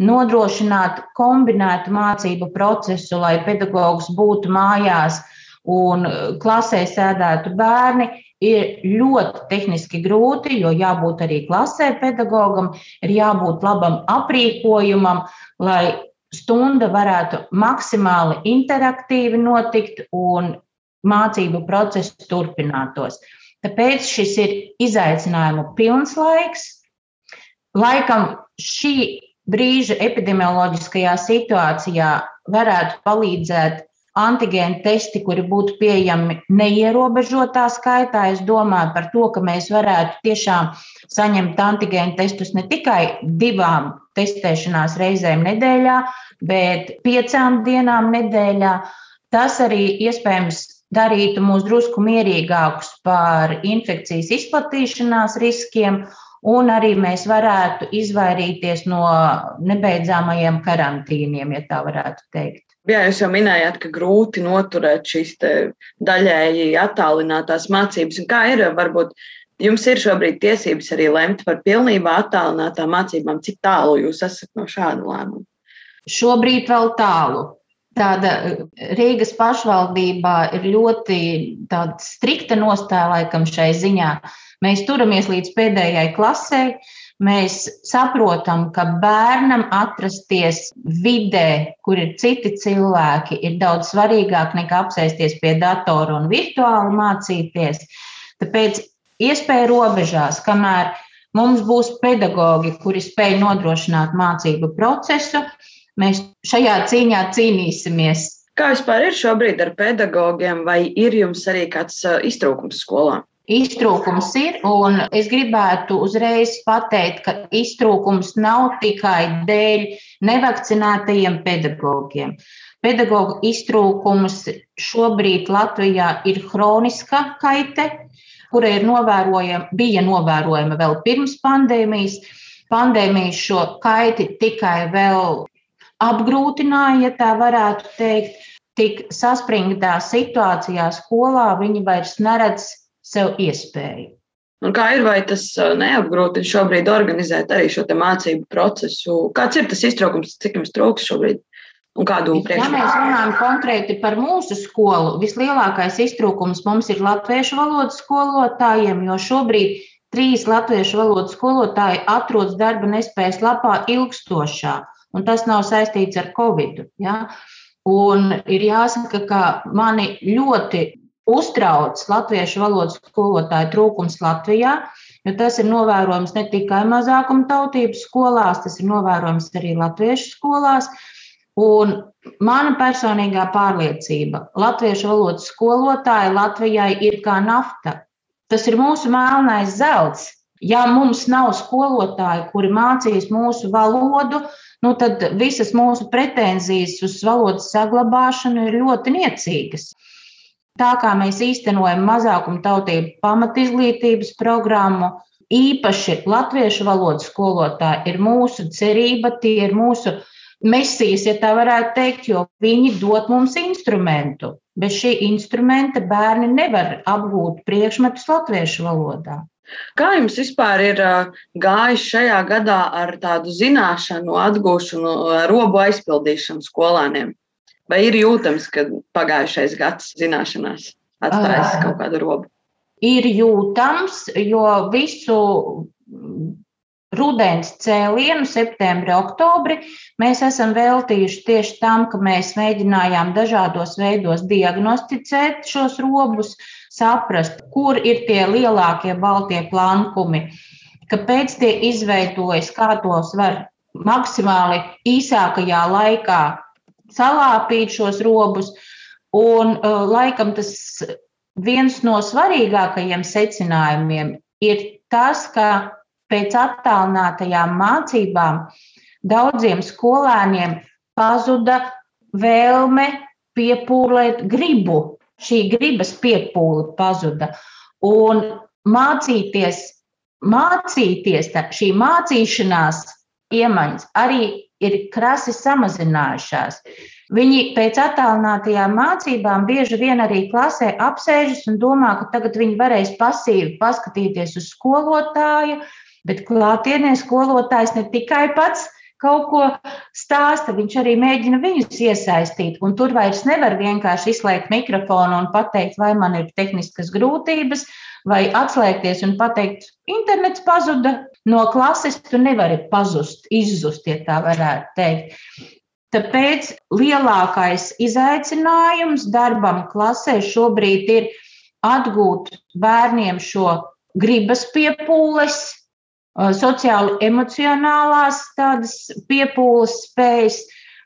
nodrošināt kombinētu mācību procesu, lai pedagogs būtu mājās un klasē sēdētu bērni, ir ļoti tehniski grūti, jo jābūt arī klasē pedagogam, ir jābūt labam aprīkojumam, lai stunda varētu maksimāli interaktīvi notikt un mācību process turpinātos. Tāpēc šis ir izaicinājumu pilns laiks. Laikam šī brīža epidemioloģiskajā situācijā varētu palīdzēt antigēnu testi, kuri būtu pieejami neierobežotā skaitā. Es domāju par to, ka mēs varētu tiešām saņemt antigēnu testus ne tikai divām testēšanās reizēm nedēļā, bet piecām dienām nedēļā. Tas arī iespējams darītu mūs drusku mierīgākus par infekcijas izplatīšanās riskiem, un arī mēs varētu izvairīties no nebeidzamajiem karantīniem, ja tā varētu teikt. Jā, jūs jau minējāt, ka grūti noturēt šīs daļēji attālinātās mācības. Un kā ir, varbūt jums ir šobrīd tiesības arī lemt par pilnībā attālinātām mācībām, cik tālu jūs esat no šāda lēmuma? Šobrīd vēl tālu. Tāda Rīgas pašvaldībā ir ļoti strikta nostāja laikam šai ziņā. Mēs turamies līdz pēdējai klasē, Mēs saprotam, ka bērnam atrasties vidē, kur ir citi cilvēki, ir daudz svarīgāk nekā apsēsties pie datora un virtuāli mācīties. Tāpēc iespēja robežās, kamēr mums būs pedagogi, kuri spēj nodrošināt mācību procesu, mēs šajā cīņā cīnīsimies. Kā vispār ir šobrīd ar pedagogiem, vai ir jums arī kāds iztrūkums skolā? Iztrūkums ir, un es gribētu uzreiz pateikt, ka iztrūkums nav tikai dēļ nevakcinētajiem pedagogiem. Pedagoģu iztrūkums šobrīd Latvijā ir hroniska kaite, kura ir novērojama, bija novērojama vēl pirms pandēmijas. Pandēmija šo kaiti tikai vēl apgrūtināja, ja tā varētu teikt. Tik saspringtā situācijā skolā viņi vairs neredz sev iespēju. Un kā ir, vai tas neapgrūtina šobrīd organizēt arī šo mācību procesu? Kāds ir tas iztraukums, cik jums trūks šobrīd? Un kādu priekšstatu? Ja mēs runājam konkrēti par mūsu skolu, vislielākais iztrūkums mums ir latviešu valodas skolotājiem, jo šobrīd trīs latviešu valodas skolotāji atrodas darba nespējas lapā ilgstošā, un tas nav saistīts ar covid. Ja? Un ir jāsaka, ka mani ļoti uztrauc latviešu valodas skolotāju trūkums Latvijā, jo tas ir novērojams ne tikai mazākuma tautības skolās, tas ir novērojams arī latviešu skolās. Un mana personīgā pārliecība - latviešu valodas skolotāji Latvijai ir kā nafta. Tas ir mūsu melnais zelts. Ja mums nav skolotāji, kuri mācīs mūsu valodu, nu tad visas mūsu pretenzijas uz valodas saglabāšanu ir ļoti niecīgas. Tā kā mēs īstenojam mazākuma tautību pamatizglītības programmu, īpaši latviešu valodas skolotāji ir mūsu cerība, tie ir mūsu mesijas, ja tā varētu teikt, jo viņi dod mums instrumentu. Bez šī instrumenta bērni nevar apgūt priekšmetus latviešu valodā. Kā jums vispār ir gājis šajā gadā ar tādu zināšanu atgūšanu, robu aizpildīšanu skolēniem? Vai ir jūtams, ka pagājušais gads zināšanās atstājis kaut kādu robu? Ir jūtams, jo visu rudens cēlienu, septembri, oktobri, mēs esam veltījuši tieši tam, ka mēs mēģinājām dažādos veidos diagnosticēt šos robus, saprast, kur ir tie lielākie baltie plankumi, kāpēc tie izveidojas, kā tos var maksimāli īsākajā laikā salāpīt šos robus. Un uh, laikam tas viens no svarīgākajiem secinājumiem ir tas, ka pēc attālinātajām mācībām daudziem skolēniem pazuda vēlme piepūlēt gribu. Šī gribas piepūle pazuda. Un mācīties, mācīties tā, šī mācīšanās iemaņas arī ir krasi samazinājušās. Viņi pēc attālinātajām mācībām bieži vien arī klasē apsēžas un domā, ka tagad viņi varēs pasīvi paskatīties uz skolotāju, bet klātienē skolotājs ne tikai pats kaut ko stāsta, viņš arī mēģina viņus iesaistīt. Un tur vairs nevar vienkārši izslēgt mikrofonu un pateikt, vai man ir tehniskas grūtības, vai atslēgties un pateikt, internets pazuda no klases, tu nevari pazust, izzust, ja tā varētu teikt. Tāpēc lielākais izaicinājums darbam klasē šobrīd ir atgūt bērniem šo gribas piepūles, sociāli emocionālās tādas piepūles spējas,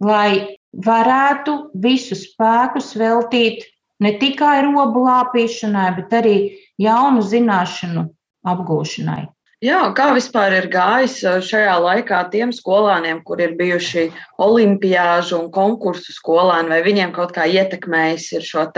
lai varētu visu spēkus veltīt ne tikai robu lāpīšanai, bet arī jaunu zināšanu apgūšanai. Jā, kā vispār ir gājis šajā laikā tiem skolāniem, kur ir bijuši olimpiāžu un konkursu skolāni, vai viņiem kaut kā ietekmējis šo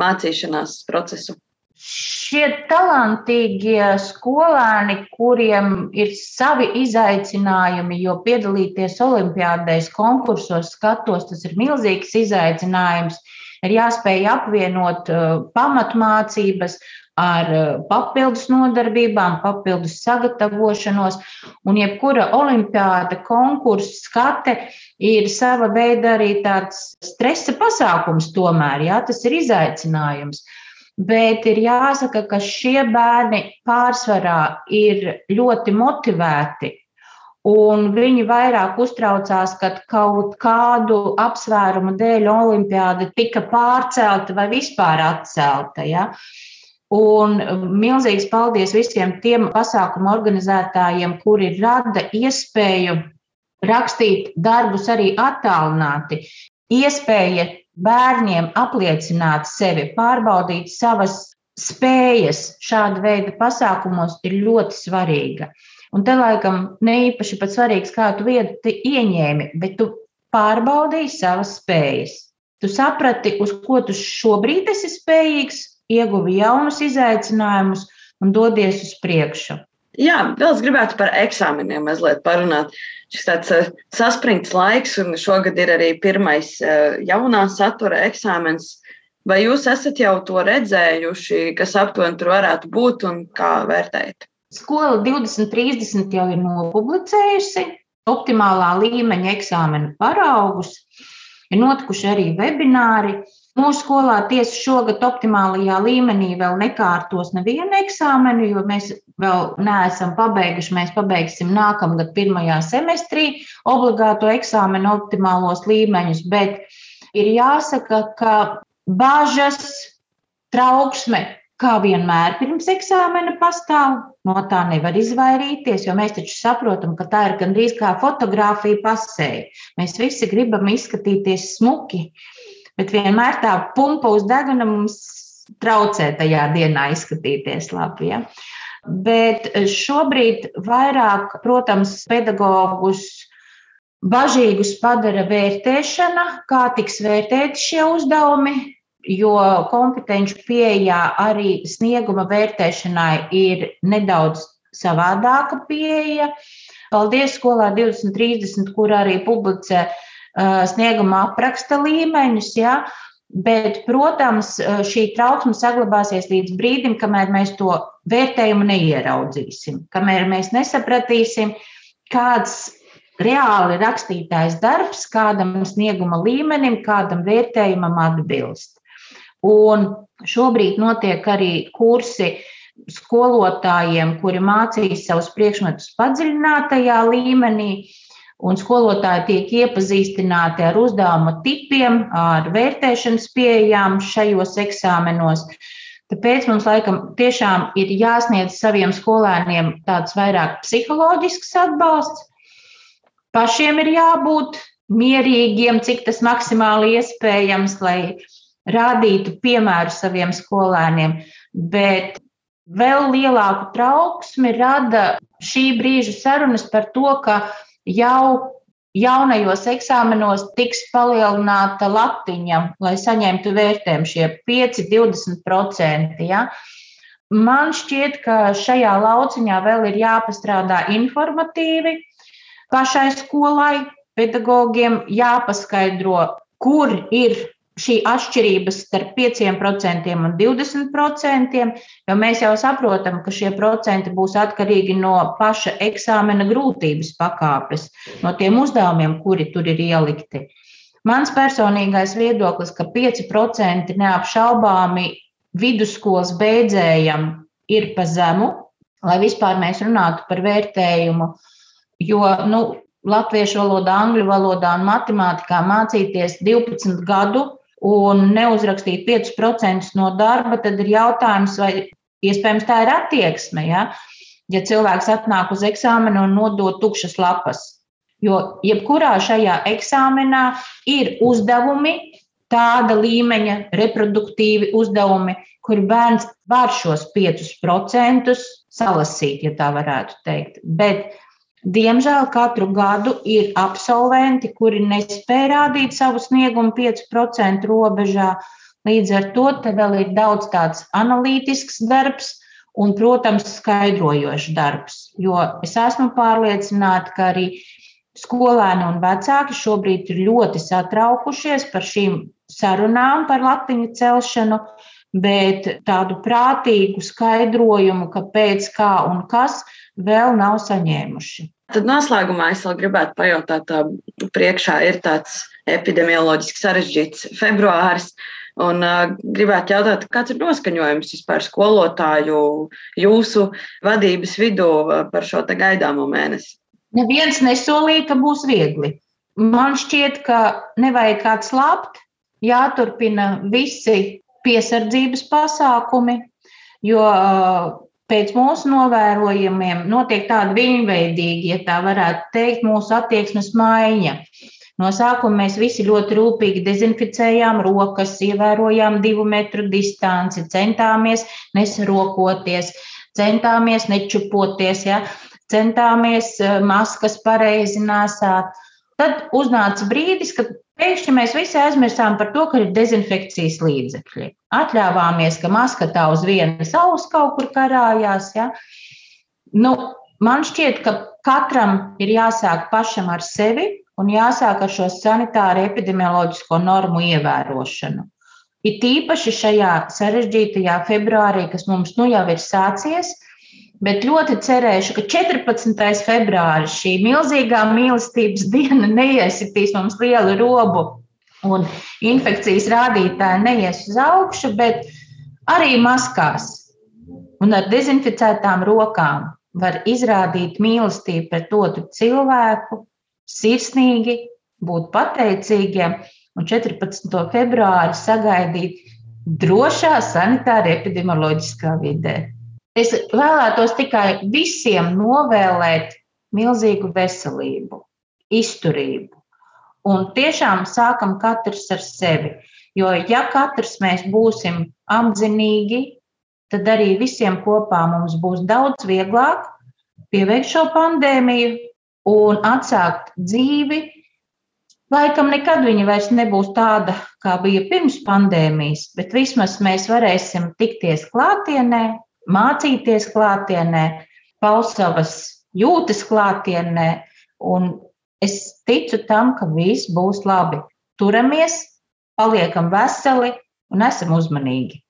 mācīšanās procesu? Šie talantīgie skolēni, kuriem ir savi izaicinājumi, jo piedalīties olimpiādēs, konkursos, skatos, tas ir milzīgs izaicinājums. Ir jāspēj apvienot uh, pamatmācības ar uh, papildus nodarbībām, papildus sagatavošanos. Un jebkura olimpiāda, konkursa skate ir sava veida arī tāds stresa pasākums, tomēr jā, tas ir izaicinājums. Bet ir jāsaka, ka šie bērni pārsvarā ir ļoti motivēti. Un viņi vairāk uztraucās, ka kaut kādu apsvērumu dēļ olimpiāda tika pārcelta vai vispār atcelta. Ja? Un milzīgs paldies visiem tiem pasākumu organizētājiem, kuri rada iespēju rakstīt darbus arī attālināti. Iespēja bērniem apliecināt sevi, pārbaudīt savas spējas šāda veida pasākumos ir ļoti svarīga. Un te laikam ne īpaši pat svarīgs, kā tu vietu ieņēmi, bet tu pārbaudīji savas spējas. Tu saprati, uz ko tu šobrīd esi spējīgs, ieguvi jaunus izaicinājumus un dodies uz priekšu. Jā, vēl es gribētu par eksāmeniem mazliet parunāt šis tāds uh, saspringts laiks, un šogad ir arī pirmais uh, jaunā satura eksāmens. Vai jūs esat jau to redzējuši, kas aptuveni tur varētu būt un kā vērtējat? Skola 2030 jau ir nopublicējusi optimālā līmeņa eksāmena paraugus. Ir notikuši arī webināri. Mūsu skolā tiesa šogad optimālajā līmenī vēl nekārtos nevienu eksāmenu, jo mēs vēl neesam pabeiguši. Mēs pabeigsim nākamgad pirmajā semestrī obligāto eksāmenu optimālos līmeņus, bet ir jāsaka, ka bažas, trauksme, kā vienmēr pirms eksāmena pastāv, no tā nevar izvairīties, jo mēs taču saprotam, ka tā ir gandrīz kā fotografija pasē. Mēs visi gribam izskatīties smuki. Bet vienmēr tā pumpa uz deguna mums traucē tajā dienā izskatīties labi. Ja? Bet šobrīd vairāk, protams, pedagogus bažīgus padara vērtēšana, kā tiks vērtēti šie uzdevumi, jo kompetenci pieejā arī snieguma vērtēšanai ir nedaudz savādāka pieeja. Paldies skolā 2030, kur arī publicē snieguma apraksta līmeņus. Ja? Bet, protams, šī trauksme saglabāsies līdz brīdim, kamēr mēs to vērtējumu neieraudzīsim, kamēr mēs nesapratīsim, kāds reāli rakstītājs darbs, kādam snieguma līmenim, kādam vērtējumam atbilst. Un šobrīd notiek arī kursi skolotājiem, kuri mācīs savus priekšmetus padziļinātajā līmenī, un skolotāji tiek iepazīstināti ar uzdevuma tipiem, ar vērtēšanas pieejām šajos eksāmenos. Tāpēc mums laikam tiešām ir jāsniedz saviem skolēniem tāds vairāk psiholoģisks atbalsts. Pašiem ir jābūt mierīgiem, cik tas maksimāli iespējams, lai rādītu piemēru saviem skolēniem. Bet vēl lielāku trauksmi rada šī brīža sarunas par to, ka jau jaunajos eksāmenos tiks palielināta latiņa, lai saņemtu vērtējumu šie 5, 20%. Ja? Man šķiet, ka šajā lauciņā vēl ir jāpastrādā informatīvi pašai skolai, pedagogiem jāpaskaidro, kur ir šī atšķirība starp 5% un 20%, jo mēs jau saprotam, ka šie procenti būs atkarīgi no paša eksāmena grūtības pakāpes, no tiem uzdevumiem, kuri tur ir ielikti. Mans personīgais viedoklis, ka 5% neapšaubāmi vidusskolas beidzējam ir pa zemu, lai vispār mēs runātu par vērtējumu, jo nu, latviešu valodā, angļu valodā un matemātikā mācīties 12 gadu un neuzrakstīt 5% no darba, tad ir jautājums, vai iespējams tā ir attieksme. Ja, ja cilvēks atnāk uz eksāmenu un nodod tukšas lapas. Jo jebkurā šajā eksāmenā ir uzdevumi, tāda līmeņa reproduktīvi uzdevumi, kur bērns var šos 5% salasīt, ja tā varētu teikt. Bet Diemžēl katru gadu ir absolventi, kuri nespēja rādīt savu sniegumu 5% robežā. Līdz ar to vēl ir daudz tāds analītisks darbs un, protams, skaidrojošs darbs. Jo es esmu pārliecināta, ka arī skolēni un vecāki šobrīd ir ļoti satraukušies par šīm sarunām par latiņu celšanu, bet tādu prātīgu skaidrojumu, kāpēc, kā un kas vēl nav saņēmuši. Tad noslēgumā es vēl gribētu pajautāt, priekšā ir tāds epidemioloģiski sarežģīts februāris. Un uh, gribētu jautāt, kāds ir noskaņojums vispār skolotāju jūsu vadības vidū par šo gaidāmo mēnesi? Neviens nesolīja, ka būs viegli. Man šķiet, ka nevajag kāds slāpt, jāturpina visi piesardzības pasākumi, jo uh, pēc mūsu novērojumiem notiek tāda viņveidīga, ja tā varētu teikt, mūsu attieksmes maiņa. No sākuma mēs visi ļoti rūpīgi dezinficējām rokas, ievērojām divu metru distanci, centāmies nesarokoties, centāmies nečupoties, ja? centāmies eh, maskas pareizi nesāt. Tad uznāca brīdis, kad Pēkšņi mēs visi aizmirsām par to, ka ir dezinfekcijas līdzekļi. Atļāvāmies, ka maska tā uz vienas auss kaut kur karājās. Ja? Nu, man šķiet, ka katram ir jāsāk pašam ar sevi un jāsāk ar šo sanitāru epidemioloģisko normu ievērošanu. It īpaši šajā sarežģītajā februārī, kas mums nu jau ir sācies, Bet ļoti cerēšu, ka 14. februāris šī milzīgā mīlestības diena neiesitīs mums lielu robu un infekcijas rādītāji neies uz augšu, bet arī maskās un ar dezinficētām rokām var izrādīt mīlestību pret otru cilvēku, sirsnīgi, būt pateicīgiem un 14. februāri sagaidīt drošā sanitāra epidemioloģiskā vidē. Es vēlētos tikai visiem novēlēt milzīgu veselību, izturību. Un tiešām sākam katrs ar sevi. Jo, ja katrs mēs būsim apzinīgi, tad arī visiem kopā mums būs daudz vieglāk pieveikt šo pandēmiju un atsākt dzīvi. Laikam nekad viņa vairs nebūs tāda, kā bija pirms pandēmijas, bet vismaz mēs varēsim tikties klātienē, mācīties klātienē, paust savas jūtas klātienē. Un es ticu tam, ka viss būs labi. Turamies, paliekam veseli un esam uzmanīgi.